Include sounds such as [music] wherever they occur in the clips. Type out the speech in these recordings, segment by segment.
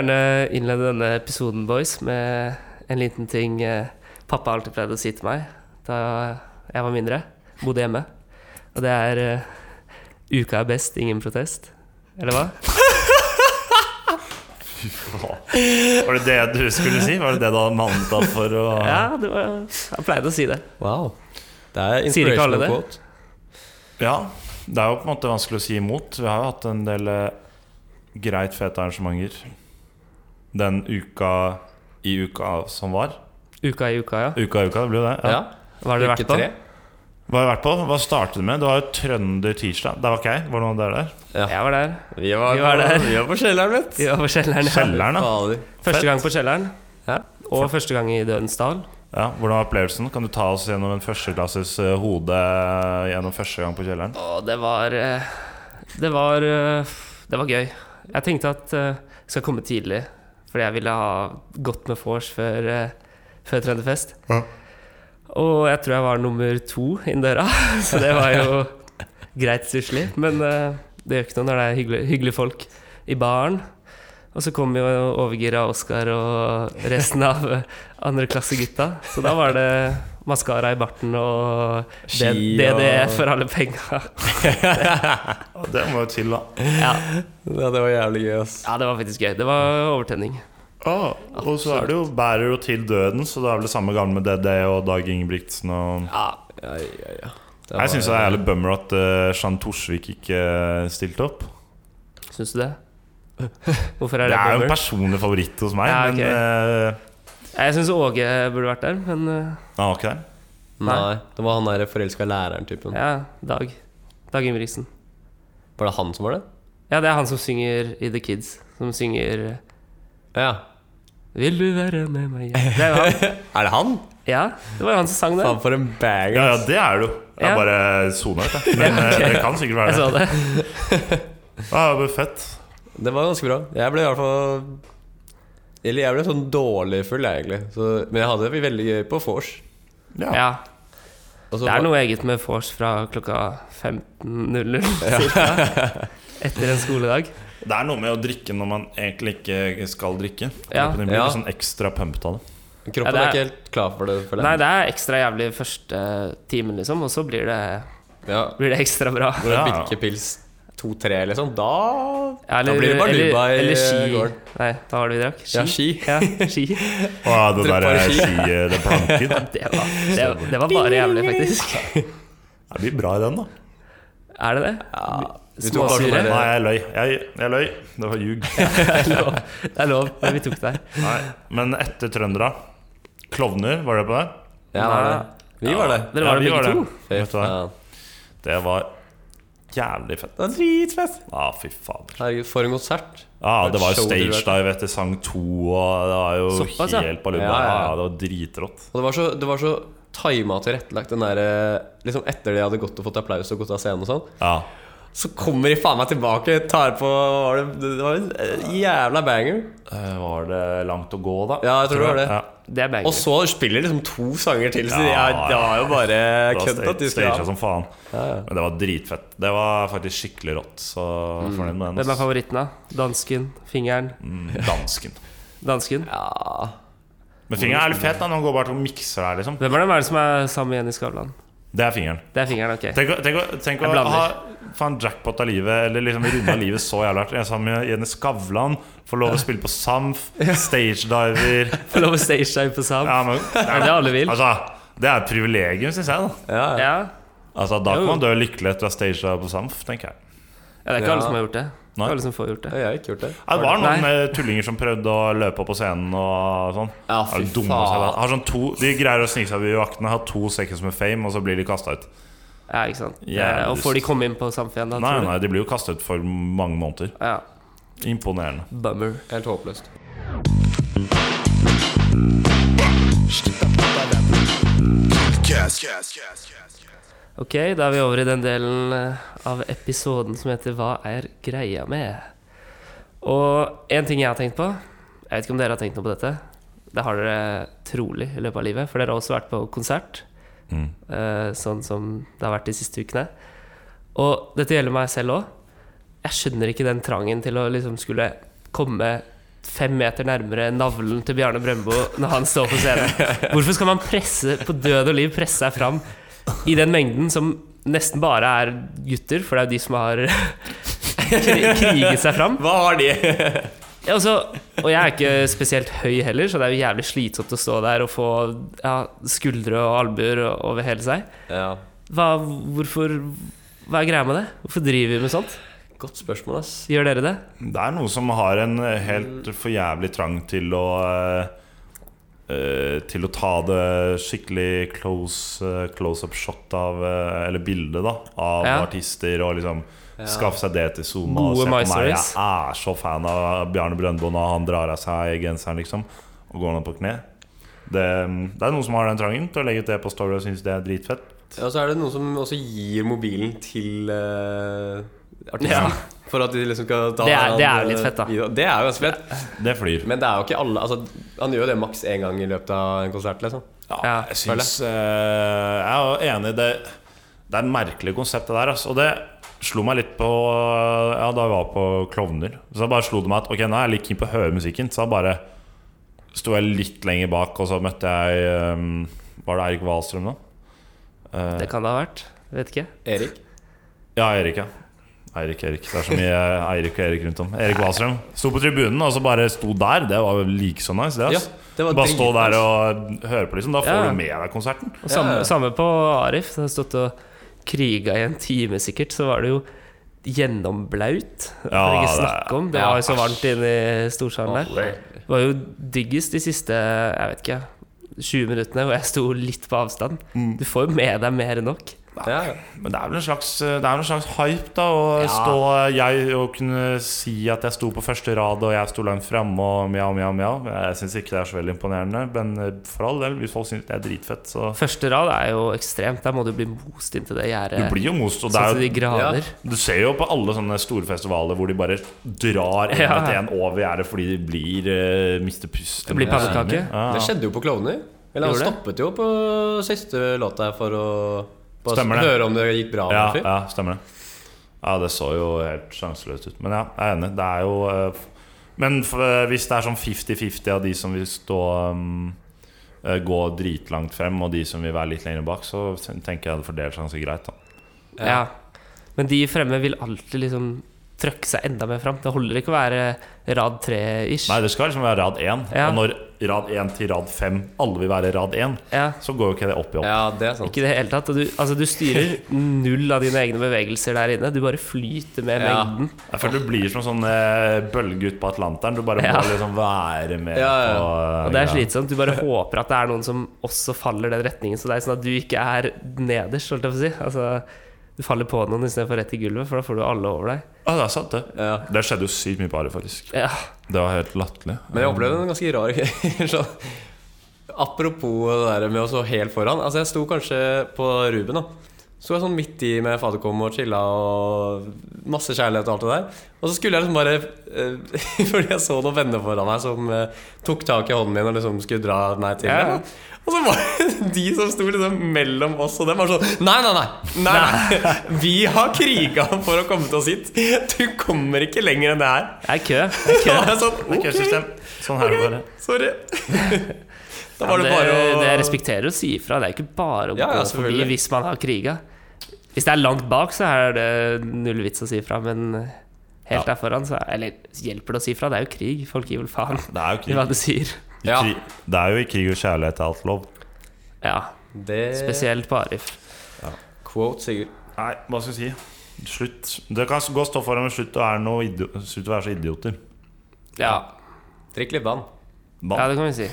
gjerne innlede denne episoden, boys, med en liten ting eh, pappa alltid pleide å si til meg da jeg var mindre. Bodde hjemme. Og det er eh, 'Uka er best, ingen protest'. Eller hva? [laughs] Var det det du skulle si? Var det det du hadde mannet deg for å Ja, det var, jeg pleide å si det. Wow. Det er Sier ikke alle inspirational det? quote. Ja, det er jo på en måte vanskelig å si imot. Vi har jo hatt en del eh, greit fete arrangementer den uka i uka som var. Uka i uka, ja. Uka i uka, det ble jo det. Ja. Hva har dere vært på? Hva har du vært på? Hva startet du med? Det var jo Trønder tirsdag. Der var ikke jeg. Var noen der der? Jeg var der. Vi var, Vi var der. På, vi var på kjelleren, vet Vi var på Kjelleren. Ja. Kjelleren, da. Første gang på Kjelleren. Ja. Og første gang i Dødens dal. Ja, Hvordan var opplevelsen? Kan du ta oss gjennom en førsteklasses eh, hode gjennom første gang på Kjelleren? Å, det var eh, Det var eh, Det var gøy. Jeg tenkte at eh, jeg skal komme tidlig, fordi jeg ville ha gått med vors før, eh, før Trønderfest. Ja. Og jeg tror jeg var nummer to innen døra, [laughs] så det var jo greit stusslig. Men eh, det gjør ikke noe når det er hyggelige, hyggelig folk i baren. Og så kom jo overgira Oskar og resten av andreklassegutta. Så da var det maskara i barten og Ski D- og- DDE for alle penga. [laughs] Det må jo til, da. Ja. Ja, det var jævlig gøy, ass. ja, det var faktisk gøy. Det var overtenning. Ah, og så er det jo bærer jo til døden, så det er vel det samme gamle med DD og Dag Ingebrigtsen og Ja, Ja, ja, ja. Det Jeg var- syns det er jævlig bummer at uh, Jean Torsvik ikke uh, stilte opp. Syns du det? Hvorfor er Det det, er jo en personlig favoritt hos meg, Ja, okay. men uh, Jeg syns Åge burde vært der, men uh, ah, okay. Nei, det var han der forelska læreren-typen. ja, Dag. Dag Ingebrigtsen. Var det han som var det? Ja, det er han som synger i The Kids. Som synger Ja. Vil du være med meg hjem? Det er jo han. [laughs] Er det han? Ja, det var jo han som sang det. Faen, for en banger. Ja, ja, det er det jo. Jeg Ja. har bare sona ut, jeg. [laughs] Men eh, det kan sikkert være Jeg så det. det. [laughs] Ja, det fett. Det var ganske bra. Jeg ble i hvert fall Eller jeg ble sånn dårlig full, jeg, egentlig. Så, men jeg hadde det veldig gøy på vors. Ja. Ja. Det er noe eget med vors fra klokka 15.00 [laughs] cirka. Etter en skoledag. Det er noe med å drikke når man egentlig ikke skal drikke. Ja. Det blir Ja. sånn ekstra pumped av det. Kroppen Ja, det er er- ikke helt klar for det. For Nei, det er ekstra jævlig første timen, liksom, og så blir det, Ja, blir det ekstra bra. Ja. Birkepils 2-3, liksom, da Ja, Da blir det bare eller, luba i eller ski. gården. Nei, hva var det vi drakk? Ski? Ja, ski. Ja, ski. [laughs] Å, det Drikk der bare eh, ski. ski, eh, det planken. [laughs] Det var, det, det var bare jævlig, faktisk. Det blir bra i den, da. Er det det? ja, vi tok bare Småsyre? sånn Nei, jeg løy. Jeg, jeg løy. Det var ljug. [laughs] Det er lov, det er lov men vi tok det her. Nei. Men etter trøndere Klovner, var det på det? Ja, var det. Vi var det. Dere Ja, var det vi begge var to? Vet du hva? faen. Det var jævlig fett. Det var dritfett. Ja, fy fader. Herregud, for en konsert. Ja, det var jo stage dive etter sang to, og det var jo Såpass, ja. helt på lubba. Ja, Ja, ja, ja. det var dritrått. Og det var så, det var så tima og tilrettelagt, den der Liksom etter de hadde gått og fått applaus og gått av scenen og sånn. Ja. Så kommer de faen meg tilbake, tar på var det, det var en eh, jævla banger. Eh, Var det langt å gå, da? Ja, jeg tror det var det. Ja. Det er banger. Og så spiller de liksom to sanger til, så Ja, de har jo bare kødd at de skal som faen. Ja, ja. Men det var dritfett. Det var faktisk skikkelig rått. Så Mm. fornøyd med den. Hvem er favoritten, da? Dansken? Fingeren? Mm, dansken. Dansken? ja. Men fingeren er litt fet da når han går bare til å mikse der, liksom. Hvem er det som er sammen igjen i Skavlan? Det er fingeren. Det er fingeren, ok. Tenk, å- tenk, å- tenk Jeg å blander. ha faen jackpot av livet, eller liksom runde av livet så jævlig hardt. Jeg sammen med Jenny Skavlan, får lov å spille på Samf, [laughs] stagediver [laughs] Få lov å stage på Sam. ja, men, [laughs] Det er det alle vil. Altså, det er et privilegium, syns jeg. da Ja, ja. Altså, Da Jo. kan man dø lykkelig etter å ha stagedive på Samf, tenker jeg. Ja, det er ikke Ja. alle som har gjort det. Nei. alle som får gjort det. Jeg har ikke gjort det. Ja, det var noen Nei. eh, tullinger som prøvde å løpe opp på scenen og sånn. Ja, fy faen. Har sånn to, de greier å snike seg ved vaktene, har to seconds med fame, og så blir de kasta ut. Ja, ikke sant Eh, Og får de komme inn på Samfunnet? Nei, nei, de blir jo kastet ut for mange måneder. Ja. Imponerende. Bummer. Helt håpløst. Ok, da er vi over i den delen eh, av episoden som heter Hva er greia med? Og en ting jeg har tenkt på Jeg vet ikke om dere har tenkt noe på dette. Det har dere trolig i løpet av livet, for dere har også vært på konsert. Mm. eh, Sånn som det har vært de siste ukene. Og dette gjelder meg selv òg. Jeg skjønner ikke den trangen til å liksom skulle komme fem meter nærmere navlen til Bjarne Brøndbo når han står på scenen. [laughs] Hvorfor skal man presse på død og liv presse seg fram i den mengden som nesten bare er gutter, for det er jo de som har [laughs] kriget seg fram? Hva har de? Ja, altså, og jeg er ikke spesielt høy heller, så det er jo jævlig slitsomt å stå der og få ja, skuldre og albuer over hele seg. ja, Hva, hvorfor, hva er greia med det? Hvorfor driver vi med sånt? Godt spørsmål, ass. Gjør dere det? Det er noen som har en helt for jævlig trang til å eh, eh, Til å ta det skikkelig close, eh, close-up shot av eh, Eller bilde da av Ja. artister. Og liksom Ja. skaffe seg det til Zoom. Gode Og se på meg. Jeg er så fan av Bjarne Brøndbo når han drar av seg genseren liksom og går ned på kne. Det, det er noen som har den trangen til å legge ut det på Story og syns det er dritfett. Ja, og så er det noen som også gir mobilen til uh, artisten. Ja. For at de liksom skal ta Det er- det er jo litt fett, da. video. Det er jo ganske fett. Det flyr. Men det er jo ikke alle altså, Han gjør jo det maks én gang i løpet av en konsert. Liksom. Ja, Ja, jeg syns uh, Jeg er jo enig i det. Det er et merkelig konsept, det der. Altså. Og det slo meg litt på Ja, da jeg var på Klovner. Så bare slo det meg at ok, nå er jeg litt keen på å høre musikken. Så da bare sto jeg litt lenger bak, og så møtte jeg um, Var det Eirik Wahlstrøm, da? Uh, Det kan det ha vært. Vet ikke. Erik? ja, Erik, ja. Eirik, Erik. Det er så mye Eirik og Erik rundt om. Erik Wahlstrøm. Sto på tribunen og så bare sto der. Det var like så nice, det. Ja, det bare bare stå der og høre på, liksom. Da får Ja. du med deg konserten. Og samme, Ja, samme på Arif. som har stått og kriga i en time sikkert, så var det jo gjennomblaut. Ja, ikke det- snakke om. Det var jo så varmt inne i storsalen der. Det var jo diggest de siste jeg vet ikke 20 minuttene hvor jeg sto litt på avstand. Du får jo med deg mer enn nok. Ja, ja. Men det er vel en slags, det er en slags hype, da. Å Ja. stå jeg å kunne si at jeg sto på første rad, og jeg sto langt framme, og mjau, mjau, mjau. Jeg syns ikke det er så veldig imponerende, men eh, for all del, hvis folk syns det er dritfett, så Første rad er jo ekstremt. Der må du bli most inntil det Du blir jo most, og det Sånn er jo ja. Du ser jo på alle sånne store festivaler hvor de bare drar en Ja. etter en over gjerdet fordi de blir uh, mister pusten. Det blir pannekake. Ja. Det skjedde jo på Klovner. Eller han stoppet jo på siste låt der for å bare Stemmer det. høre om det gikk bra. Ja, ja, stemmer det. Ja, det så jo helt sjanseløst ut. Men ja, jeg er enig. Det er jo eh, Men eh, hvis det er sånn 50-50 av de som vil stå um, Gå dritlangt frem, og de som vil være litt lenger bak, så tenker jeg det fordeler seg ganske greit. da Ja. Men de fremme vil alltid liksom trøkke seg enda mer fram. Det holder ikke å være rad tre-ish. Nei, det skal liksom være rad 1. Ja. Og når rad 1 til rad 5 alle vil være rad 1, Ja, så går jo ikke det opp i opp. Ja, det er sant. ikke det hele tatt. Du, altså, du styrer null av dine egne bevegelser der inne. Du bare flyter med Ja. mengden. Jeg føler du blir som en sånn eh, bølge ut på Atlanteren. Du bare må Ja. liksom være med Ja, ja. på uh, Og det er slitsomt. Du bare håper at det er noen som også faller den retningen som deg, sånn at du ikke er nederst, holdt jeg på å si. Altså, du faller på noen istedenfor rett i gulvet, for da får du alle over deg. Ja, det er sant, det. Ja. Det skjedde jo sykt mye på Ari, faktisk. Ja. Det var helt latterlig. Men jeg opplevde en ganske rar greie. [laughs] sånn. Apropos det der med å stå helt foran. Altså Jeg sto kanskje på Ruben. da Så jeg sånn midt i med faderkom og chilla og masse kjærlighet og alt det der. Og så skulle jeg liksom bare eh, [laughs] Fordi jeg så noen venner foran meg som eh, tok tak i hånden min og liksom skulle dra meg til Ja. Og så var det [laughs] de som sto liksom mellom oss og dem, var sånn Nei, nei, nei! nei, nei. Vi har kriga for å komme til oss hit. Du kommer ikke lenger enn det her. Det er kø. Det er kø. [laughs] Sånn, Det er køsystem. Sånn er det bare. sorry. Da Ja, var det det, bare å det respekterer å si ifra. Det er ikke bare å Ja, ja, gå forbi hvis man har kriga. Hvis det er langt bak, så er det null vits å si fra, Men helt Ja. der foran, så er, Eller hjelper det å si fra? Det er jo krig. Folk gir vel faen Det er jo i hva du sier. I Ja. krig. Det er jo i krig og kjærlighet alt lov. Ja, Det spesielt på Arif. Quote, Sigurd. Nei, hva skal jeg si? Slutt. Det kan gå og stå foran, med slutt å være, noe slutt å være så idioter. Ja, Drikk litt vann. ja det kan vi si.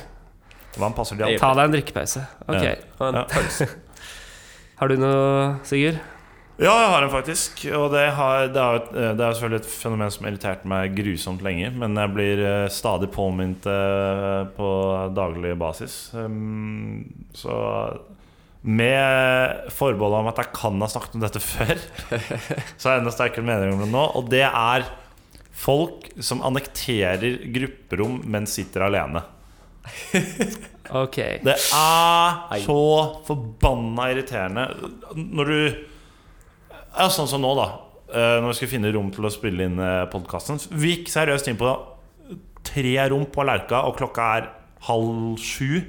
vann passer de alltid. Ta deg en drikkepause. Ok. Ja. [laughs] Og en Ja. pølse. Har du noe, Sigurd? Ja, jeg har en faktisk. Og det, har, det, er, det er selvfølgelig et fenomen som irriterte meg grusomt lenge. Men jeg blir eh, stadig påminnet eh, på daglig basis. Um, så med forbehold om at jeg kan ha snakket om dette [laughs] før, så har jeg enda sterkere mening om det nå. Og det er folk som annekterer grupperom, men sitter alene. Ok. Det er så forbanna irriterende når du Ja, sånn som nå, da. Eh, Når vi skulle finne rom til å spille inn podkasten. Vi gikk seriøst inn på tre rom på Lerka, og klokka er halv sju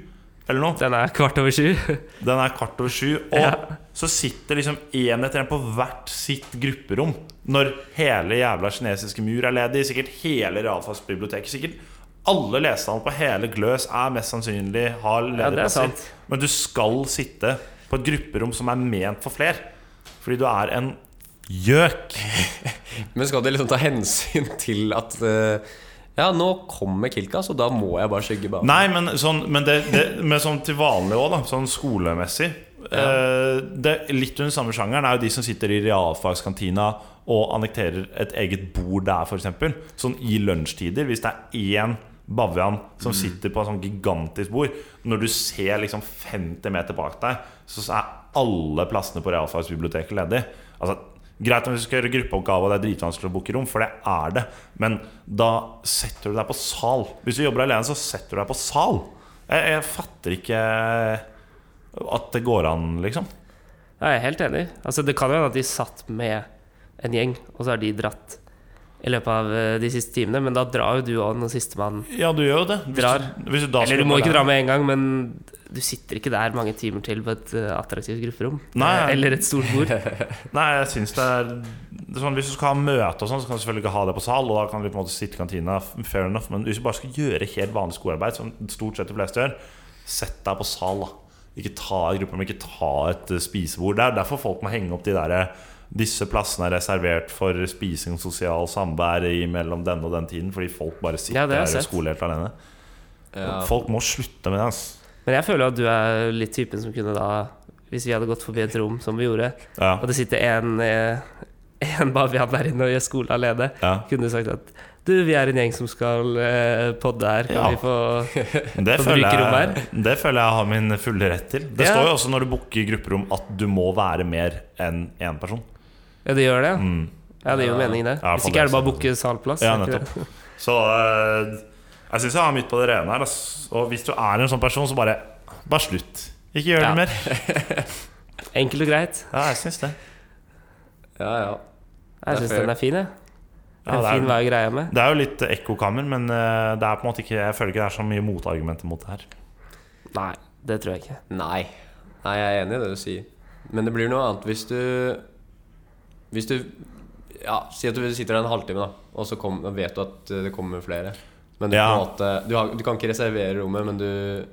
eller noe. Den er kvart over sju. [laughs] Den er kvart over sju, og Ja. så sitter liksom én etter én på hvert sitt grupperom. Når hele jævla kinesiske mur er ledig, sikkert hele realfagsbiblioteket, sikkert alle leserne på hele Gløs er mest sannsynlig har lederplass. Ja. Men du skal sitte på et grupperom som er ment for fler. Fordi du er en gjøk. [laughs] Men skal de liksom ta hensyn til at uh, Ja, nå kommer Kilka, så da må jeg bare skygge bak. Nei, men, sånn, men, det, det, men sånn til vanlig òg, da. Sånn skolemessig. Eh, det, litt under samme sjangeren er jo de som sitter i realfagskantina og annekterer et eget bord der, f.eks. Sånn i lunsjtider. Hvis det er én bavian som sitter på et sånn gigantisk bord, når du ser liksom 50 meter bak deg, så er alle plassene på realfagsbiblioteket ledige. Altså, Greit om vi skal gjøre gruppeoppgave og det er dritvanskelig å booke rom, for det er det. Men da setter du deg på sal. Hvis du jobber alene, så setter du deg på sal. Jeg, jeg fatter ikke at det går an, liksom. Jeg er helt enig. Altså, det kan jo hende at de satt med en gjeng, og så har de dratt i løpet av eh, de siste timene, men da drar jo du òg når sistemann Ja, du gjør jo det. Hvis Drar. Du, hvis du Eller du må ikke dra med en gang, men du sitter ikke der mange timer til på et eh, attraktivt grupperom. Nei. Eh, Eller et stort bord. [laughs] Nei, jeg syns det er, det er sånn, Hvis du skal ha møte, og sånn så kan du selvfølgelig ikke ha det på sal. Og da kan du på en måte sitte i kantina. Fair enough Men hvis du bare skal gjøre helt vanlig skolearbeid, som stort sett de fleste gjør, sett deg på sal. da Ikke ta et men ikke ta et spisebord. Det er derfor folk må henge opp de der eh, disse plassene er reservert for spising og sosial samvær mellom denne og den tiden, fordi folk bare sitter Ja, der sett. skolert alene. Ja. Folk må slutte med det. Altså. Men jeg føler at du er litt typen som kunne da Hvis vi hadde gått forbi et rom som vi gjorde, Ja, og det sitter en, eh, en bavian der inne og gjør skole alene, ja. kunne du sagt at du, vi er en gjeng som skal eh, podde her. Kan Ja. vi få Det få bruke rom her? det føler jeg har min fulle rett til. Det Ja. står jo også når du booker grupperom at du må være mer enn én person. Ja, det gjør det? Mm. Ja, det gir jo mening, det. Ja, Hvis ikke er det bare å booke salplass. Ja, nettopp. Så øh, jeg syns jeg har midt på det rene her. Og hvis du er en sånn person, så bare Bare slutt. Ikke gjør Ja. det mer. [laughs] Enkelt og greit. Ja, jeg syns det. ja, ja. Jeg Det syns den er fin, jeg. Ja, det, fin er, med. det er jo litt ekkokammer, men øh, det er på en måte ikke jeg føler ikke det er så mye motargumenter mot det her. Nei, det tror jeg ikke. Nei. Nei, jeg er enig i det du sier. Men det blir noe annet hvis du Hvis du Ja, Si at du sitter der en halvtime, da og så kom, vet du at det kommer flere. Men du, Ja. på en måte, du, har, du kan ikke reservere rommet, men du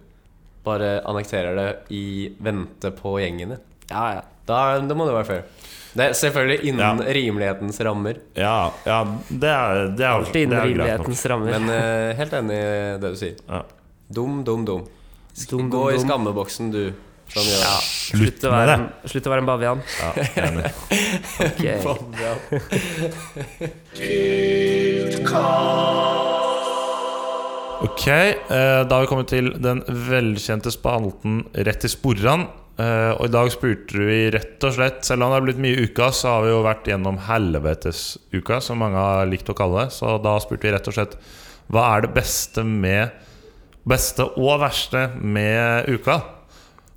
bare annekterer det i vente på gjengene. Ja, ja. Da, da må det være fair. Det er selvfølgelig innen Ja. rimelighetens rammer. Ja, ja det er, det er, Alltid innen rimelighetens rammer. Men uh, helt enig i det du sier. Ja. Dum, dum, dum. Dum, Gå dum, i skammeboksen, du. Gjør Ja. Slutt å med være det. slutt å være en bavian. Ja, enig. [laughs] Ok. Ok, eh, da har vi kommet til den velkjente spalten Rett i sporran. Eh, og i dag spurte vi rett og slett Selv om det har blitt mye uka, så har vi jo vært gjennom helvetesuka, som mange har likt å kalle det. Så da spurte vi rett og slett hva er det beste med Beste og verste med uka?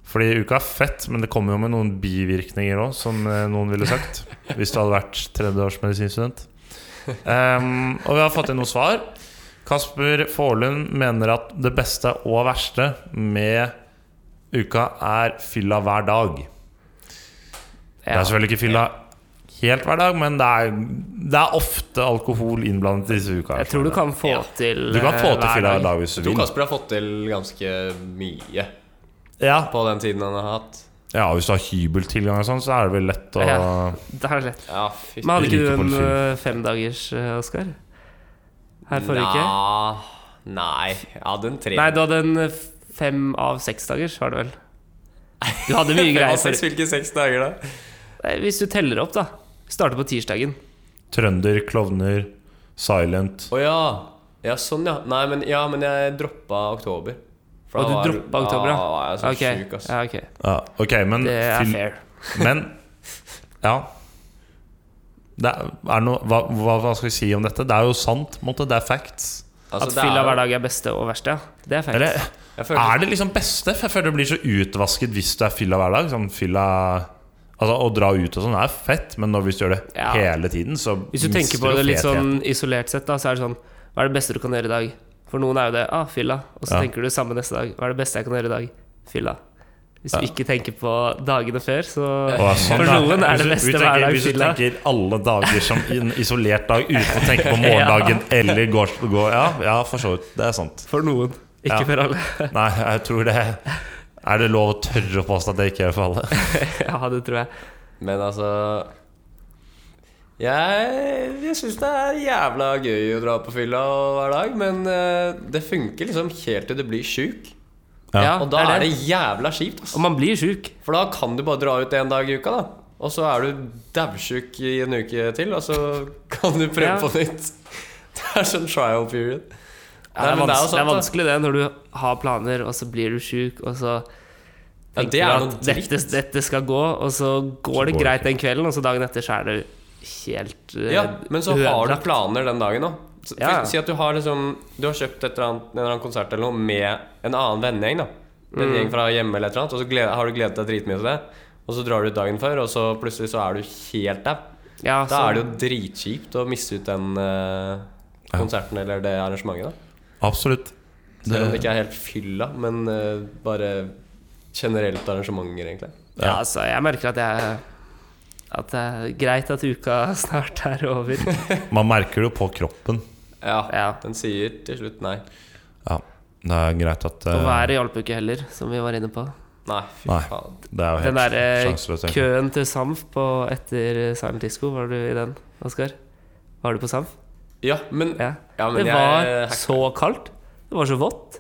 Fordi uka er fett, men det kommer jo med noen bivirkninger òg, som eh, noen ville sagt. Hvis du hadde vært tredjeårsmedisinstudent. Um, og vi har fått inn noen svar. Kasper Forlund mener at det beste og verste med uka er fylla hver dag. Det er selvfølgelig ikke fylla helt hver dag, men det er, det er ofte alkohol innblandet i disse uka. Jeg tror du kan få Ja. til Du kan få eh, til hver fylla hver dag. hvis du Jeg tror. Kasper har fått til ganske mye Ja, på den tiden han har hatt. ja, hvis du har hybeltilgang og sånn, så er det vel lett å Ja. Det er lett. Ja, fy Men hadde ikke du en uh, femdagers, uh, Oskar? Her forrige uke? Nei, jeg hadde en tre. Nei, du hadde en uh, fem av seks dagers, var det vel? Du hadde mye [laughs] greier for Hvilke seks dager, da? Nei, Hvis du teller opp, da. Starter på tirsdagen. Trønder, klovner, silent. Å ja. Ja, sånn, ja. Nei, men, ja, men jeg droppa oktober. For Og du droppa oktober, ja? jeg Da var jeg så okay. sjuk, ass. ja, okay. Ja, ok, men Det er film, fair. Men Ja. Det er, er noe, hva, hva, skal vi si om dette? Det er jo sant. på måte, Det er facts. Altså, At fylla hver dag er beste og verste, ja. Det er facts. Eller føler, er det liksom beste? For jeg føler det blir så utvasket hvis du er fylla hver dag. Sånn fylla Altså Å dra ut og sånn er fett, men når hvis du gjør det Ja. hele tiden, så Hvis du tenker på det litt sånn isolert sett, da, så er det sånn Hva er det beste du kan gjøre i dag? For noen er jo det ah, fylla, og så Ja. tenker du samme neste dag. Hva er det beste jeg kan gjøre i dag? Fylla. Hvis Ja. du ikke tenker på dagene før, så Åh, sånn, For noen er det beste tenker- hver dag Hvis du tenker alle dager som en isolert dag uten å [laughs] tenke på morgendagen eller går, går Ja, ja, for så vidt. Det er sant. For noen, ikke Ja. for alle. [laughs] Nei, jeg tror det Er det lov å tørre å påstå at det ikke er for alle? [laughs] ja, det tror jeg. Men altså Jeg, jeg syns det er jævla gøy å dra på fylla hver dag, men eh, det funker liksom helt til du blir sjuk. Ja. Og da er det jævla kjipt. Altså. Og man blir sjuk. For da kan du bare dra ut en dag i uka, da. Og så er du dævsjuk i en uke til, og så [laughs] kan du prøve Ja. på nytt. Det er sånn trial period. Ja, det, er Nei, det er det er vanskelig det når du har planer, og så blir du sjuk, og så Ja, tenker det er du at dette, dette skal gå, og så går det går det greit den kvelden, og så dagen etter så er det helt uh, Ja, men så har du planer den dagen òg. Ja. Si at du har liksom Du har kjøpt et eller annet, en eller annen konsert eller noe med en annen vennegjeng. da En Mm. gjeng fra hjemme eller et eller annet Og så gled, har du gledet deg dritmye til det. Og så drar du ut dagen før, og så plutselig så er du helt dau. Ja, Da så- er det jo dritkjipt å miste ut den uh, konserten eller det arrangementet. da Absolutt. Selv om det ikke er helt fylla, men uh, bare generelt arrangementer, egentlig. Ja, altså, jeg merker at jeg At det er greit at uka [laughs] snart er over. [laughs] Man merker det jo på kroppen. Ja, Ja. den sier til slutt nei. Ja, det er greit at Og eh, været hjalp jo ikke heller, som vi var inne på. Nei, fy Nei. faen. Det er jo Den derre køen til Samf på etter Silent Disco, var du i den, Oskar? Var du på Samf? Ja, men, Ja. ja, men det jeg var jeg... så kaldt. Det var så vått.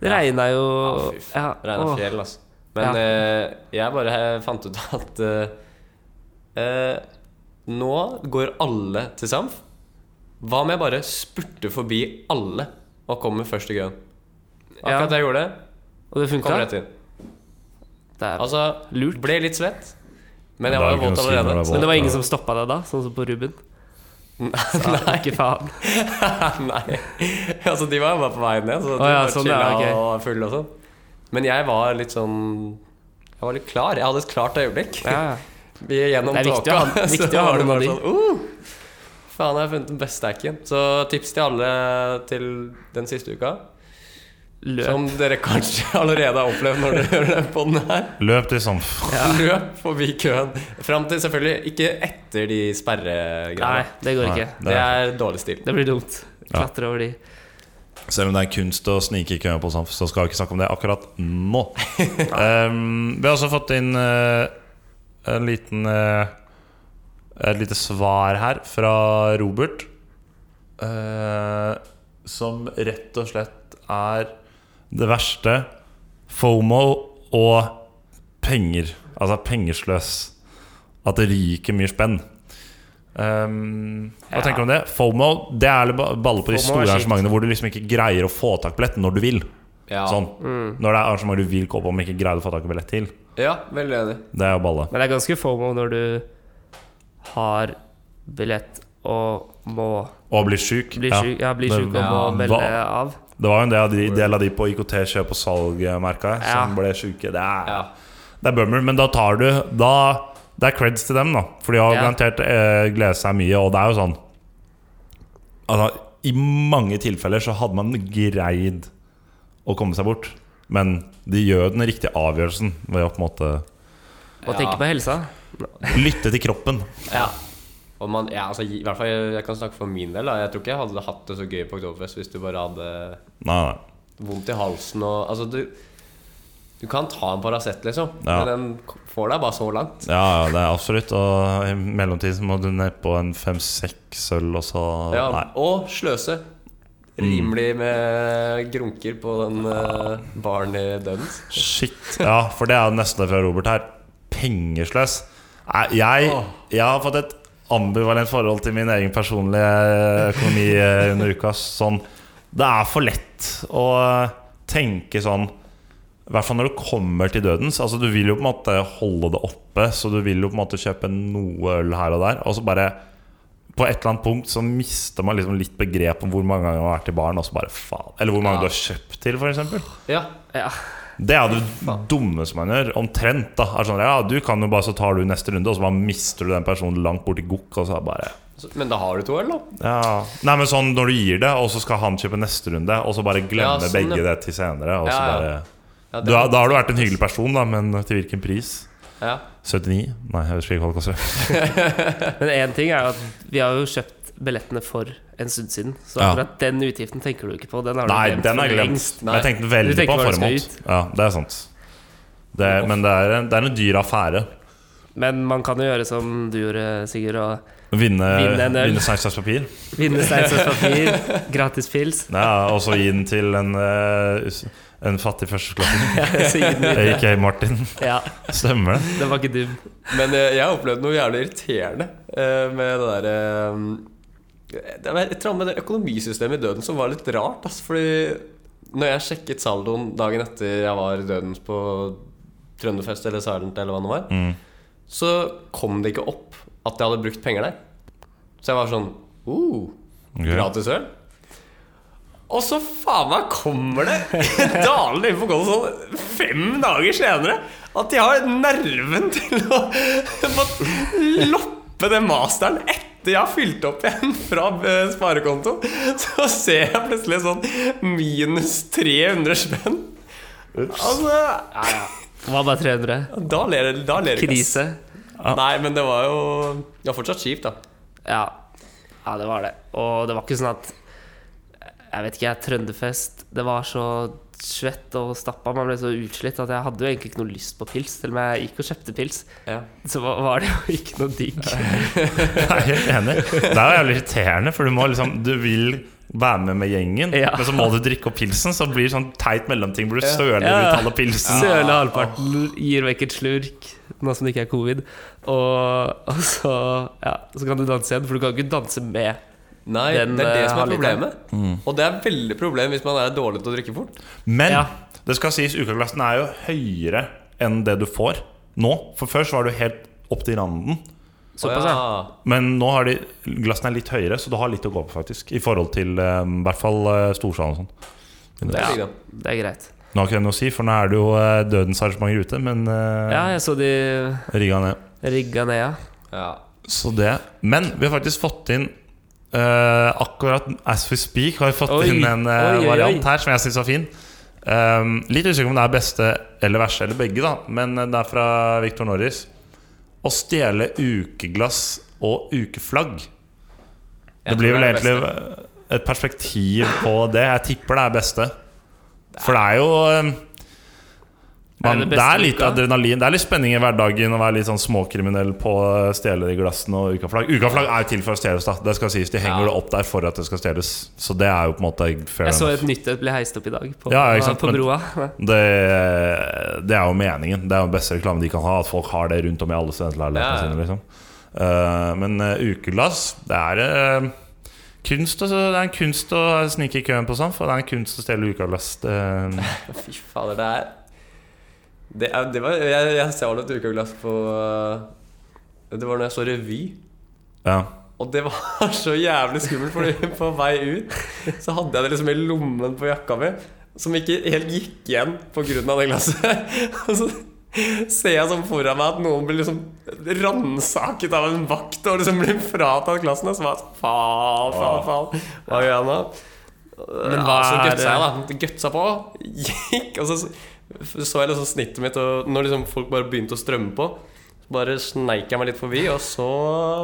Det Ja. regna jo Ja, fy faen. ja, Regna fjell, altså. Men Ja. eh, jeg bare fant ut at eh, eh, Nå går alle til Samf. Hva om jeg bare spurter forbi alle og kommer først i køen? Akkurat ja. jeg gjorde det. Og det Kom funka? rett inn. Det er- Altså, Lurt. ble litt svett. Men jeg var jo det våt allerede. er Men det var ingen som stoppa deg da, sånn som på Ruben? [laughs] Nei. Ikke faen. [laughs] Nei. Altså, de var jo bare på vei ned, så de oh, ja, var sånn, chilla ja, okay. og fulle og sånn. Men jeg var litt sånn Jeg var litt klar. Jeg hadde et klart øyeblikk. Ja. [laughs] Vi er gjennom Det er tåka. viktig å ha noen av de. sånn uh, Faen, jeg har funnet den beste hacken. Så tips til alle til den siste uka. Løp. Som dere kanskje [laughs] allerede har opplevd når dere hører den podden her. Løp til Samf. Løp forbi køen. Fram til selvfølgelig ikke etter de Nei, det går Nei. ikke. Det er dårlig stil. Det blir dumt. Ja. Klatre over de. Selv om det er kunst å snike i køen på Samf, så skal vi ikke snakke om det akkurat nå. um, [laughs] vi har også fått inn eh, en liten eh, Et lite svar her fra Robert. eh, som rett og slett er det verste. FOMO og penger. Altså pengesløs. At det ryker mye spenn. Um, hva Ja. tenker du om det? FOMO det er ba- balle på de FOMO store arrangementene hvor du liksom ikke greier å få tak billett når du vil. Ja, Sånn. Mm. Når det er arrangement du vil gå på, men ikke greier å få tak i billett til. Ja veldig enig. Det er jo balle. Men det er ganske fomo når du har billett og må Og bli sjuk. bli Ja. syk, ja, bli Men syk og må hva- melde av. Det var jo en del av de, del av de på IKT kjøp og salg, merka jeg, som ble sjuke. Det er, Ja. det er bummer, men da tar du da, Det er creds til dem, da. For de har Ja. garantert eh, gledet seg mye, og det er jo sånn Altså, I mange tilfeller så hadde man greid å komme seg bort. Men de gjør den riktige avgjørelsen ved å på en måte Og tenke på helsa. lytte til kroppen. Ja. Og man, ja, altså, i hvert fall jeg, jeg kan snakke for min del. Da. Jeg tror ikke jeg hadde hatt det så gøy på Oktoberfest hvis du bare hadde Nei, nei. vondt i halsen og Altså, du Du kan ta en Paracet, liksom, Ja. men den får deg bare så langt. Ja, ja, det er absolutt. Og i mellomtiden så må du ned på en fem-seks øl, og så Ja, Nei. og sløse. Rimelig med grunker på den uh, baren i Duns. Shit. Ja, for det er nesten det fra Robert her. Pengesløs. Nei, jeg, jeg har fått et ambivalent forhold til min egen personlige økonomi eh, under uka. Sånn, det er for lett å tenke sånn I hvert fall når du kommer til dødens. Altså Du vil jo på en måte holde det oppe, så du vil jo på en måte kjøpe noe øl her og der. Og så bare på et eller annet punkt så mister man liksom litt begrep om hvor mange ganger man har vært i baren. Bare Eller hvor mange Ja. du har kjøpt til, f.eks. Ja. Ja. Det er det dummeste man gjør. Omtrent. da er sånn, Ja, du kan jo bare Så tar du neste runde, og så bare mister du den personen langt borti gokk. Og så bare Men da har du to øl, da. Ja. Nei, men sånn når du gir det, og så skal han kjøpe neste runde, og så bare glemme Ja, sånn, begge det til senere. Og så bare da, da har du vært en hyggelig person, da, men til hvilken pris? Ja. 79? Nei, jeg husker ikke hva det koster. [laughs] Men én ting er at vi har jo kjøpt billettene for en stund siden. Så Ja. den utgiften tenker du ikke på. Den Nei, den er glemt. Nei. Jeg tenkte veldig på formål. Ja, det er sant. Det, men det er, en, det er en dyr affære. Men man kan jo gjøre som du gjorde, Sigurd, og Vinne, Vinne vinne stein, saks, papir. vinne stein, saks, papir, gratis pils. Ja, og så gi den til en, eh, en fattig førsteklassing. [laughs] AK Martin. Ja, Stemmer det? den var ikke dum. Men uh, jeg opplevd noe jævlig irriterende uh, med det derre Det var et eller annet med det økonomisystemet i Døden som var litt rart. Altså, Fordi når jeg sjekket saldoen dagen etter jeg var i døden på Trønderfest eller Silent eller hva det var, Mm. så kom det ikke opp at jeg hadde brukt penger der. Så jeg var sånn uh, okay. Gratis øl? Og så faen meg kommer det dalende inn på kontoen sånn fem dager senere at de har nerven til å loppe den masteren etter jeg har fylt opp igjen fra eh, sparekonto. Så ser jeg plutselig sånn minus 300 spenn. Altså Det var bare 300. Da ler. Krise. Nei, men det var jo Det var fortsatt kjipt, da. Ja. ja, det var det. Og det var ikke sånn at Jeg vet ikke, jeg, Trønderfest Det var så svett og stappa. Man ble så utslitt at jeg hadde jo egentlig ikke noe lyst på pils. Til om jeg gikk og kjøpte pils, Ja. så [laughs] var det jo ikke noe digg. [laughs] Jeg er helt enig. Det er jo jævlig irriterende, for du må liksom Du vil være med med gjengen, Ja. men så må du drikke opp pilsen, så blir det sånn teit mellomting hvor du søler Ja. ut halve pilsen. Søle halvparten, gir vekk et slurk, nå som det ikke er covid. Og, og så, ja, så kan du danse igjen, for du kan ikke danse med. Nei, Den, det er det eh, som er problemet. problemet. Og det er veldig problem hvis man er dårlig til å drikke fort. Men Ja. det skal sies, ukaglassen er jo høyere enn det du får nå. For før så var du helt opp til randen. Såpass, ja. Men nå har de glassene er litt høyere, så du har litt å gå på, faktisk. I forhold til eh, i hvert fall uh, storsalen og sånn. Det Ja. Det er greit. Nå har ikke det noe å si, for nå er det jo dødens arrangementer ute, men uh, Ja, jeg så de rigga ned. rigga ned, ja. Ja. Så det Men vi har faktisk fått inn eh, Akkurat as we speak har vi fått Oi, inn en uh, oi, variant oi. her som jeg syns var fin. Um, litt usikker om det er beste eller verste eller begge, da men eh, det er fra Victor Norris. Å stjele ukeglass og ukeflagg. Jeg Det blir vel det egentlig beste. et perspektiv på det. Jeg tipper det er beste. For det er jo um, man, det det, er litt uka? adrenalin. Det er litt spenning i hverdagen å være litt sånn småkriminell på å stjele de glassene og ukaflagg. Ukaflagg er jo til for å stjeles, da. Det skal sies. De henger Ja. det opp der for at det skal stjeles. Så det er jo på en måte fair Jeg så et nytt et ble heist opp i dag på, Ja, på broa. Det, det er jo meningen. Det er jo den beste reklamen de kan ha. At folk har det rundt om i alle studentleilighetene Ja, sine. Liksom. Uh, men uh, ukeglass, det er uh, kunst å, Det er en kunst å snike i køen på sånn. For det er en kunst å stjele ukeglass. [laughs] Fy fader, det er Det, er, det var Jeg, jeg stjal et ukeglass på uh, Det var når jeg så revy. ja. Og det var så jævlig skummelt, Fordi på vei ut så hadde jeg det liksom i lommen på jakka mi, som ikke helt gikk igjen pga. det glasset. Og så ser jeg sånn foran meg at noen blir liksom ransaket av en vakt og liksom blir fratatt glassene. Så var jeg sånn Faen, faen, faen. Hva gjør jeg nå? Men hva så gutsa jeg, da. Gutsa på. Gikk. Og så så jeg liksom snittet mitt, og når liksom folk bare begynte å strømme på, så bare sneik jeg meg litt forbi, og så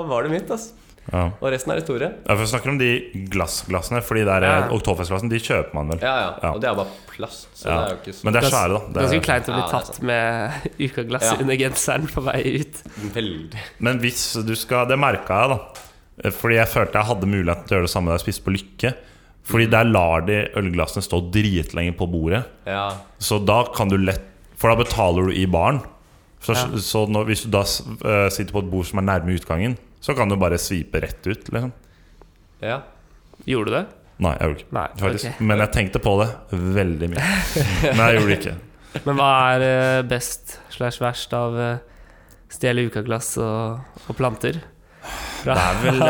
var det mitt. Altså. Ja. Og resten er historie. Ja, for Vi snakker om de glassglassene, Fordi det er Ja. Oktoberfestglassen. De kjøper man vel. Ja, ja. Ja. Og det er bare plast. Så Ja. det er jo ikke så Men det er svære, da. Det Ganske er, kleint å bli Ja, tatt med [laughs] ukaglass Ja. under genseren på vei ut. veldig men hvis du skal Det merka jeg, da. Fordi jeg følte jeg hadde muligheten til å gjøre det samme da jeg spiste på Lykke. Fordi der lar de ølglassene stå dritlenge på bordet. Ja. Så da kan du lett For da betaler du i baren. Så, Ja. så når, hvis du da uh, sitter på et bord som er nærme utgangen, så kan du bare svipe rett ut. Liksom. ja. Gjorde du det? Nei, jeg gjorde ikke Nei. okay. Men jeg tenkte på det veldig mye. Men jeg gjorde det ikke. [laughs] Men hva er eh, best slash verst av uh, stjele ukaglass og, og planter? Det er vel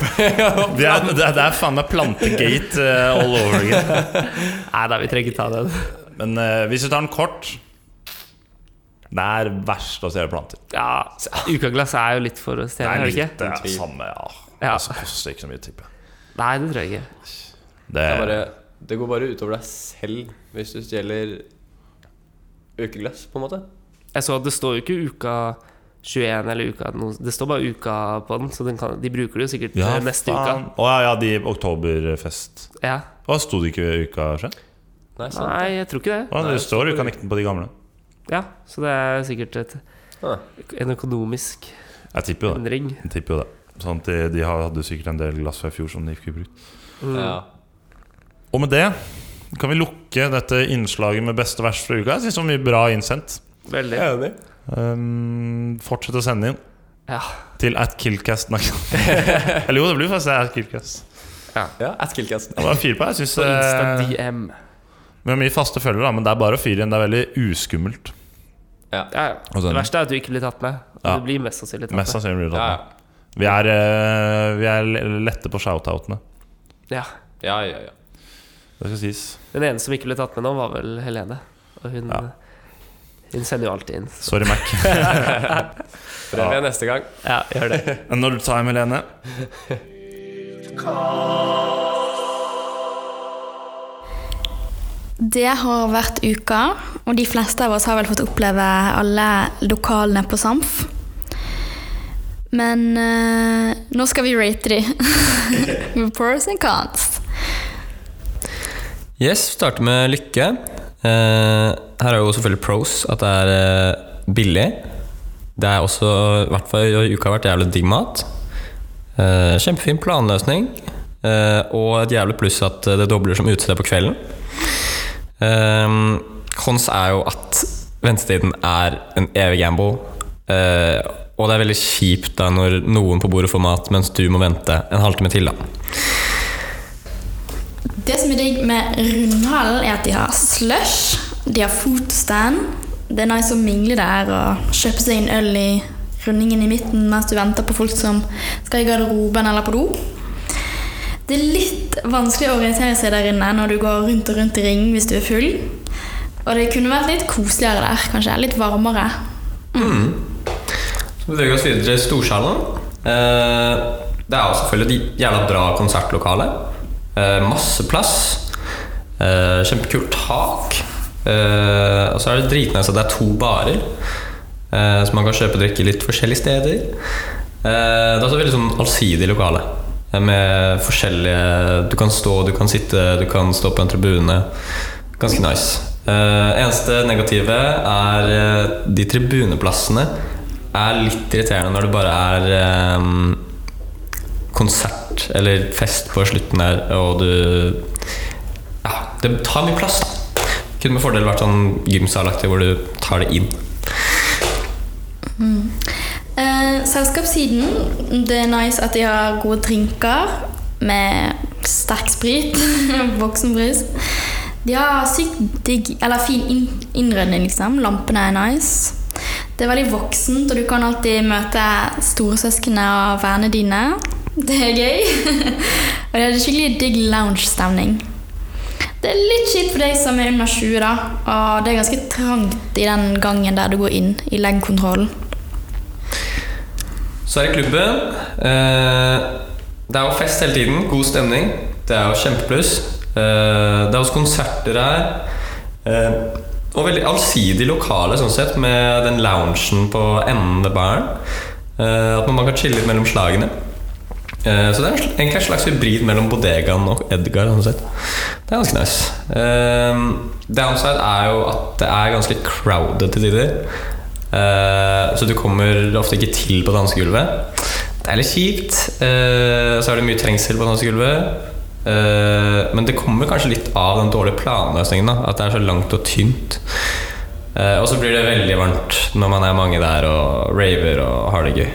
[laughs] Det er, det er, det er faen meg plantegate eh, all over again. [laughs] Nei da, vi trenger ikke ta den. Men uh, hvis du tar den kort Det er verst å stjele planter. Ja, ukaglass er jo litt for å Det stjele, er det ikke? det er samme, ja. Ja. Altså, koster ikke så mye, tipper jeg. Nei, det tror jeg ikke. Det, Det, bare, det går bare utover deg selv hvis du stjeler ukeglass, på en måte. Jeg så at det står jo ikke uka 21 eller uka Det står bare uka på den, så den kan, de bruker det jo sikkert ja, eh, neste faen. Å ja, ja, de oktoberfest. uka. Ja. Hva sto det ikke uka sjøl? Nei. Nei, jeg tror ikke det. Å, Nei, Det står uka 19 på de gamle. Ja, Så det er sikkert et, Ah. en økonomisk Jeg tipper jo det. endring. Jeg tipper jo det. Sånn at de, de hadde sikkert en del glass fra i fjor som de ikke brukte. Mm. Ja. Og med det kan vi lukke dette innslaget med beste vers fra uka. Jeg synes det var mye bra innsendt. Veldig. Jeg er Enig. Um, fortsett å sende inn Ja. til at killcast. [laughs] Eller jo, det blir faktisk at killcast. Ja, at Killcast. Det var fire på. Jeg syns eh, DM. Vi har mye faste følgere, da, men det er bare å fyre inn. Det er veldig uskummelt. Ja, ja. Og Det verste er at du ikke blir tatt med. Ja. Du blir mest sannsynlig tatt Mest sannsynlig blir det Ja, tatt med. Vi er, eh, vi er lette på shoutoutene. Ja. ja, ja. ja. Det skal sies. Den ene som ikke ble tatt med nå, var vel Helene. Og hun, Ja. Hun sender jo alltid inn. Sorry, Mac. [laughs] Prøv jeg neste gang. Ja, gjør det. [laughs] Når du tar med Helene Det har vært uka, og de fleste av oss har vel fått oppleve alle lokalene på Samf. Men eh, nå skal vi rate de. [laughs] Pros and cons. Yes, starter med Lykke. Eh, her er jo selvfølgelig pros at det er eh, billig. Det er også, i hvert fall i uka, vært jævlig digg mat. Eh, kjempefin planløsning. Og et jævlig pluss at det dobler som utested på kvelden. Kons er jo at ventetiden er en evig gamble. Og det er veldig kjipt da når noen på bordet får mat, mens du må vente en halvtime til. da. Det som er digg med Rundhallen, er at de har slush, de har fotostand. Det er nice å mingle der og kjøpe seg en øl i rundingen i midten mens du venter på folk som skal i garderoben eller på do. Det er litt vanskelig å orientere seg der inne når du går rundt og rundt i ring hvis du er full. Og det kunne vært litt koseligere der, kanskje. Litt varmere. Så beveger vi oss videre til Storsalen. Eh, det er jo selvfølgelig et jævla bra konsertlokale. Eh, masse plass. Eh, kjempekult tak. Eh, og så er det dritnice at det er to barer, så man kan kjøpe og drikke litt forskjellige steder. Det er også veldig sånn allsidig lokale. Med forskjellige Du kan stå, du kan sitte, du kan stå på en tribune. Ganske nice. Eh, eneste negative er eh, de tribuneplassene er litt irriterende når det bare er eh, konsert eller fest på slutten der, og du Ja, det tar mye plass. Kunne med fordel vært sånn gymsalaktig hvor du tar det inn. Eh, selskapssiden, det er nice at de har gode drinker med sterk sprit, [laughs] voksenbrus. De har sykt digg, eller fin inn, innredning, liksom. Lampene er nice. Det er veldig voksent, og du kan alltid møte storesøsknene og vennene dine. Det er gøy. og det er skikkelig digg lounge-stemning. Det er litt kjipt for deg som er under 20, da. Og det er ganske trangt i den gangen der du går inn i leggkontrollen. Så er det klubben. Eh, det er jo fest hele tiden. God stemning. Det er jo kjempepluss. Eh, det er også konserter her. Eh, og veldig allsidig lokale, sånn sett, med den loungen på enden av baren. At man kan chille litt mellom slagene. Eh, så det er en egentlig en slags hybrid mellom bodegaen og Edgar. Sånn. Det er ganske nice. Eh, downside er jo at det er ganske crowded til tider. Eh, så du kommer ofte ikke til på dansegulvet. Det er litt kjipt. Eh, så er det mye trengsel på dansegulvet. Men det kommer kanskje litt av den dårlige planløsningen. Da, at det er så langt og tynt. Og så blir det veldig varmt når man er mange der og raver og har det gøy.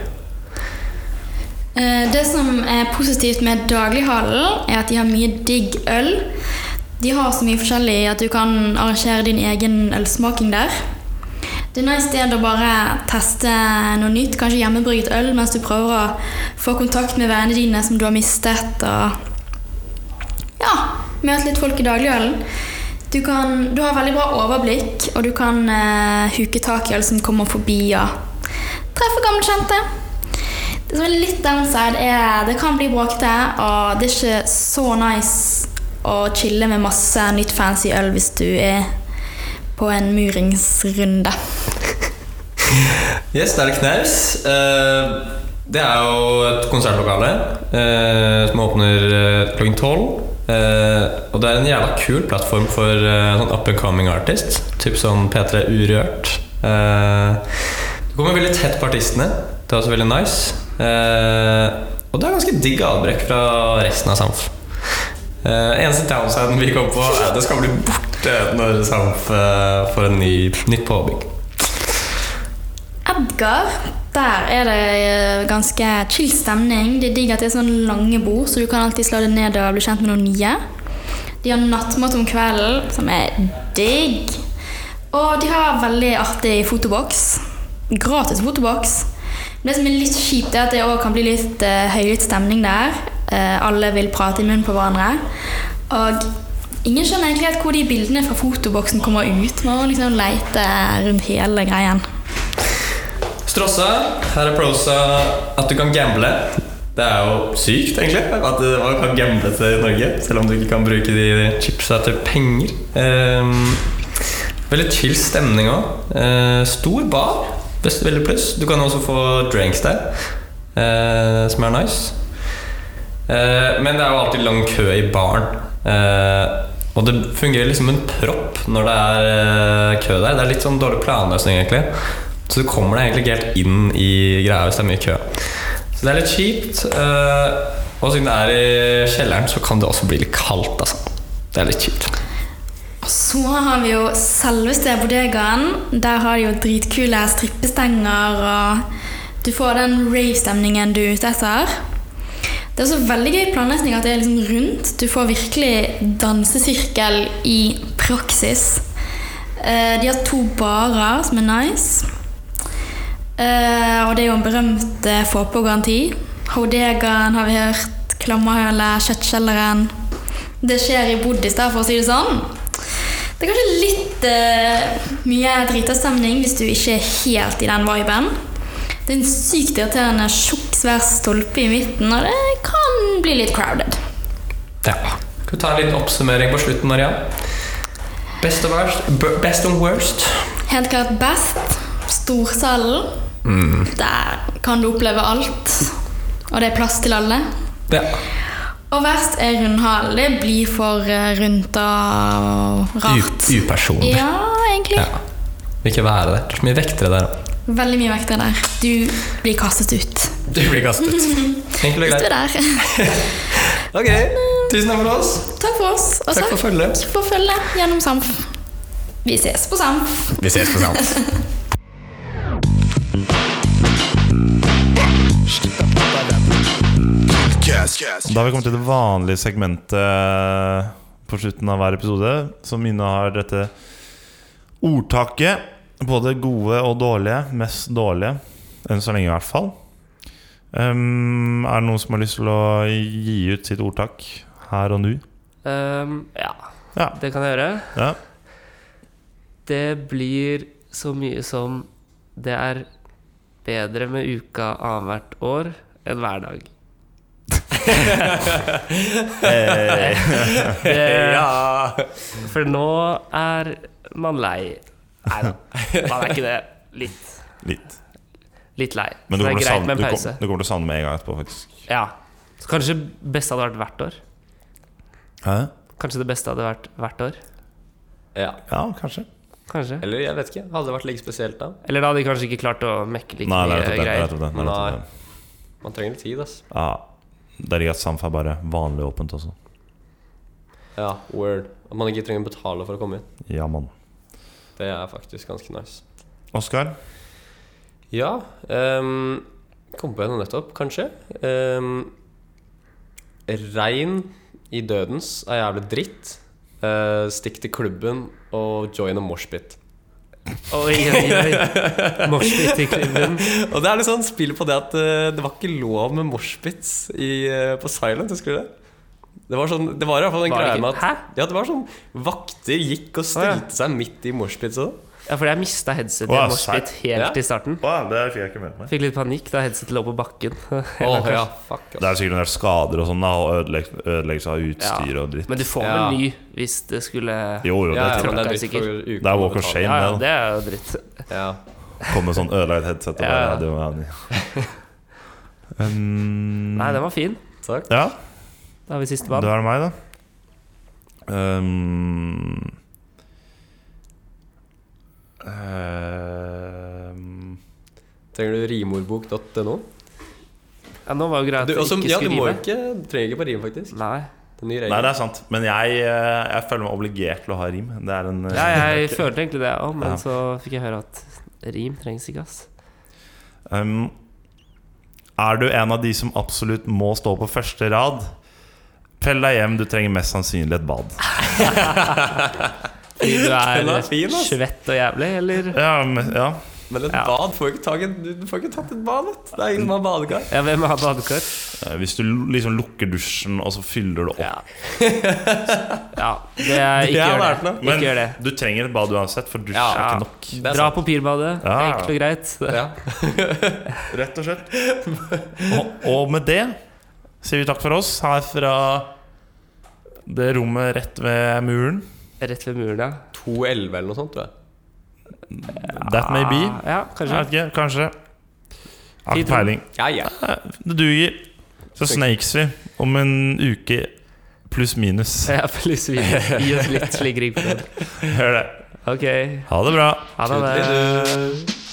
Eh, Det som er positivt med daglighallen, er at de har mye digg øl. De har så mye forskjellig at du kan arrangere din egen ølsmaking der. Det er nice sted å bare teste noe nytt, kanskje hjemmebrygget øl, mens du prøver å få kontakt med vennene dine som du har mistet, og ja, møte litt folk i dagligølen. Du, kan, du har veldig bra overblikk, og du kan eh, huke tak i alle som kommer forbi, og treffe gamle kjente. Det som er litt downside, er det kan bli bråkete, og det er ikke så nice å chille med masse nytt fancy øl hvis du er på en muringsrunde. Yes, det er Knaus. Eh, det er jo et konsertlokale eh, som åpner eh, klokken tolv. Og det er en jævla kul plattform for sånn up and coming artist. Typ sånn P3 Urørt. Uh, du kommer veldig tett på artistene. Det er også veldig nice. Eh, og det er ganske digg avbrekk fra resten av Samf. Eh, eneste downsiden vi kom på, er at det skal bli borte når Samf eh, får en ny, nytt påbygg. Edgar, der er det ganske chill stemning. Det er digg at det er sånn lange bord, så du kan alltid slå det ned og bli kjent med noen nye. De har nattmat om kvelden, som er digg. Og de har veldig artig fotoboks. Gratis fotoboks. Det som er litt kjipt, er at det også kan bli litt uh, høylytt stemning der. Uh, alle vil prate i munnen på hverandre. Og ingen skjønner egentlig helt hvor de bildene fra fotoboksen kommer ut. Man må liksom lete rundt hele greien. Strossa, her er prosa at du kan gamble. Det er jo sykt, egentlig, at man kan gamble til Norge, selv om du ikke kan bruke de chipsa til penger. Um, veldig chill stemning òg. stor bar, best veldig pluss. Du kan også få drinks der, eh, som er nice. Eh, men det er jo alltid lang kø i baren. Eh, og det fungerer liksom en propp når det er eh, kø der. Det er litt sånn dårlig planløsning, egentlig. Så du kommer deg egentlig ikke helt inn i greia hvis det er mye kø. Så det er litt kjipt. eh, og siden det er i kjelleren, så kan det også bli litt kaldt, altså. Det er litt kjipt. Og så har vi jo selveste bodegaen. Der har de jo dritkule strippestenger, og du får den rave-stemningen du er ute etter. Det er også veldig gøy planløsning at det er liksom rundt. Du får virkelig dansesirkel i praksis. Eh, de har to barer som er nice. Eh, og det er jo en berømt eh, få på-garanti. Hodegaen har vi hørt. Klammerhølet, Kjøttkjelleren. Det skjer i Buddhistad, for å si det sånn. Det er kanskje litt uh, mye dritastemning hvis du ikke er helt i den viben. Det er en sykt irriterende tjukk, svær stolpe i midten, og det kan bli litt crowded. Ja. Skal vi ta en liten oppsummering på slutten, Maria? Best, best and worst. Helt klart best. Storsalen. Der kan du oppleve alt. Og det er plass til alle. Ja. Og verst er rundhall. Det blir for eh, rundt og rart. U upersonlig. Ja, egentlig. Ja. Vil ikke være der. Det er så mye vektere der òg. Veldig mye vektere der. Du blir kastet ut. Du blir kastet. [laughs] Enkelt og greit. [laughs] Ok, tusen takk for oss. Takk for oss. Og Takk for følget. for følget gjennom Samf. Vi ses på Samf. Vi ses på Samf. [laughs] Da har vi kommet til det vanlige segmentet på slutten av hver episode, som innehar dette ordtaket. Både gode og dårlige. Mest dårlige. Enn så lenge, i hvert fall. Um, er det noen som har lyst til å gi ut sitt ordtak her og nå? Um, ja, Ja. det kan jeg gjøre. ja. Det blir så mye som Det er bedre med uka annethvert år enn hver dag. [laughs] Hey. Det, For nå er man lei. Nei da, man er ikke det. Litt. Litt. Litt lei. Men du det er greit savne, med en pause. du kommer til å savne med en gang etterpå, faktisk. Ja. Så kanskje best hadde vært hvert år. Hæ? Kanskje det beste hadde vært hvert år. Ja. Ja, kanskje. Kanskje. Eller jeg vet ikke. Hadde det vært like spesielt da? Eller da hadde de kanskje ikke klart å mekke like Nei, mye er er greier. er det. Man trenger litt tid, altså. Ja. Ikke at Samf er bare vanlig åpent også. Ja, word. At man ikke trenger å betale for å komme inn. Ja, mann. Det er faktisk ganske nice. Oskar? Ja um, Kom på noe nettopp, kanskje. Um, regn i dødens er jævlig dritt. Uh, stikk til klubben og join a moshpit. Oi, oi, oi. Moshpit i klubben. Og det er litt sånn spill på det at eh, det var ikke lov med moshpits i, eh, på Silent, husker du det? Det var, sånn, det var i hvert fall en greie med at Hæ? Ja, det var sånn Vakter gikk og Å, ja. stilte seg midt i moshpits og Ja, fordi jeg mista headsetet i ja, moshpit helt Ja. i starten. Å, det fikk jeg ikke med meg. Fikk litt panikk da headsetet lå på bakken. [laughs] Åh, ja, fuck Det er sikkert en del skader og sånn, da, og ødeleggelse av utstyr og dritt. Men du får Ja. vel ny hvis det skulle Jo, jo, det Ja, ja, tror jeg. det er for Det er walk of shame. Ja, ja, det, er jo dritt. Ja. Komme med sånn ødelagt headset og bare ja. ja, det var ja. um, Nei, den var fin. Takk. Ja, Da har vi siste da band. er det meg, da. Um, um, Trenger du rimordbok.no? Ja, nå var jo greia at Du, ikke også, ikke ja, du må ikke, trege trenger ikke på rim, faktisk. Nei. Det er Nei, det er sant. Men jeg, eh, jeg føler meg obligert til å ha rim. Det er en eh, Ja, jeg [laughs] følte egentlig det òg, men Ja. så fikk jeg høre at rim trengs ikke, ass. um, Er du en av de som absolutt må stå på første rad? Pell deg hjem, du trenger mest sannsynlig et bad. [laughs] [laughs] Fordi du er er fin, svett og jævlig, eller? Ja, men, ja. Men et Ja. bad får ikke tak i Du får ikke tatt et bad, vet du. Det er ingen som har badekar. Ja, hvem har badekar? Hvis du liksom lukker dusjen, og så fyller du opp Ja. ja, det er Det ikke har gjør det. noe. Men Ikke gjør det. du trenger et bad uansett, for dusj Ja. er ikke nok. Er Dra sant. på pirbadet. Ja. Enkelt og greit. Ja. [laughs] Rett og slett. Og, og med det sier vi takk for oss her fra det rommet rett ved muren. Rett ved muren, ja. 2,11 eller noe sånt, tror jeg. That may be. Ja, Ja, Jeg kanskje. vet ikke, kanskje. Jeg har ikke peiling. Ja, ja. Det duger. Så snakes vi om en uke pluss minus. [laughs] Ja, pluss-minus. Gi oss litt slingring på den. Hør det. Ok. Ha det bra. Ha det.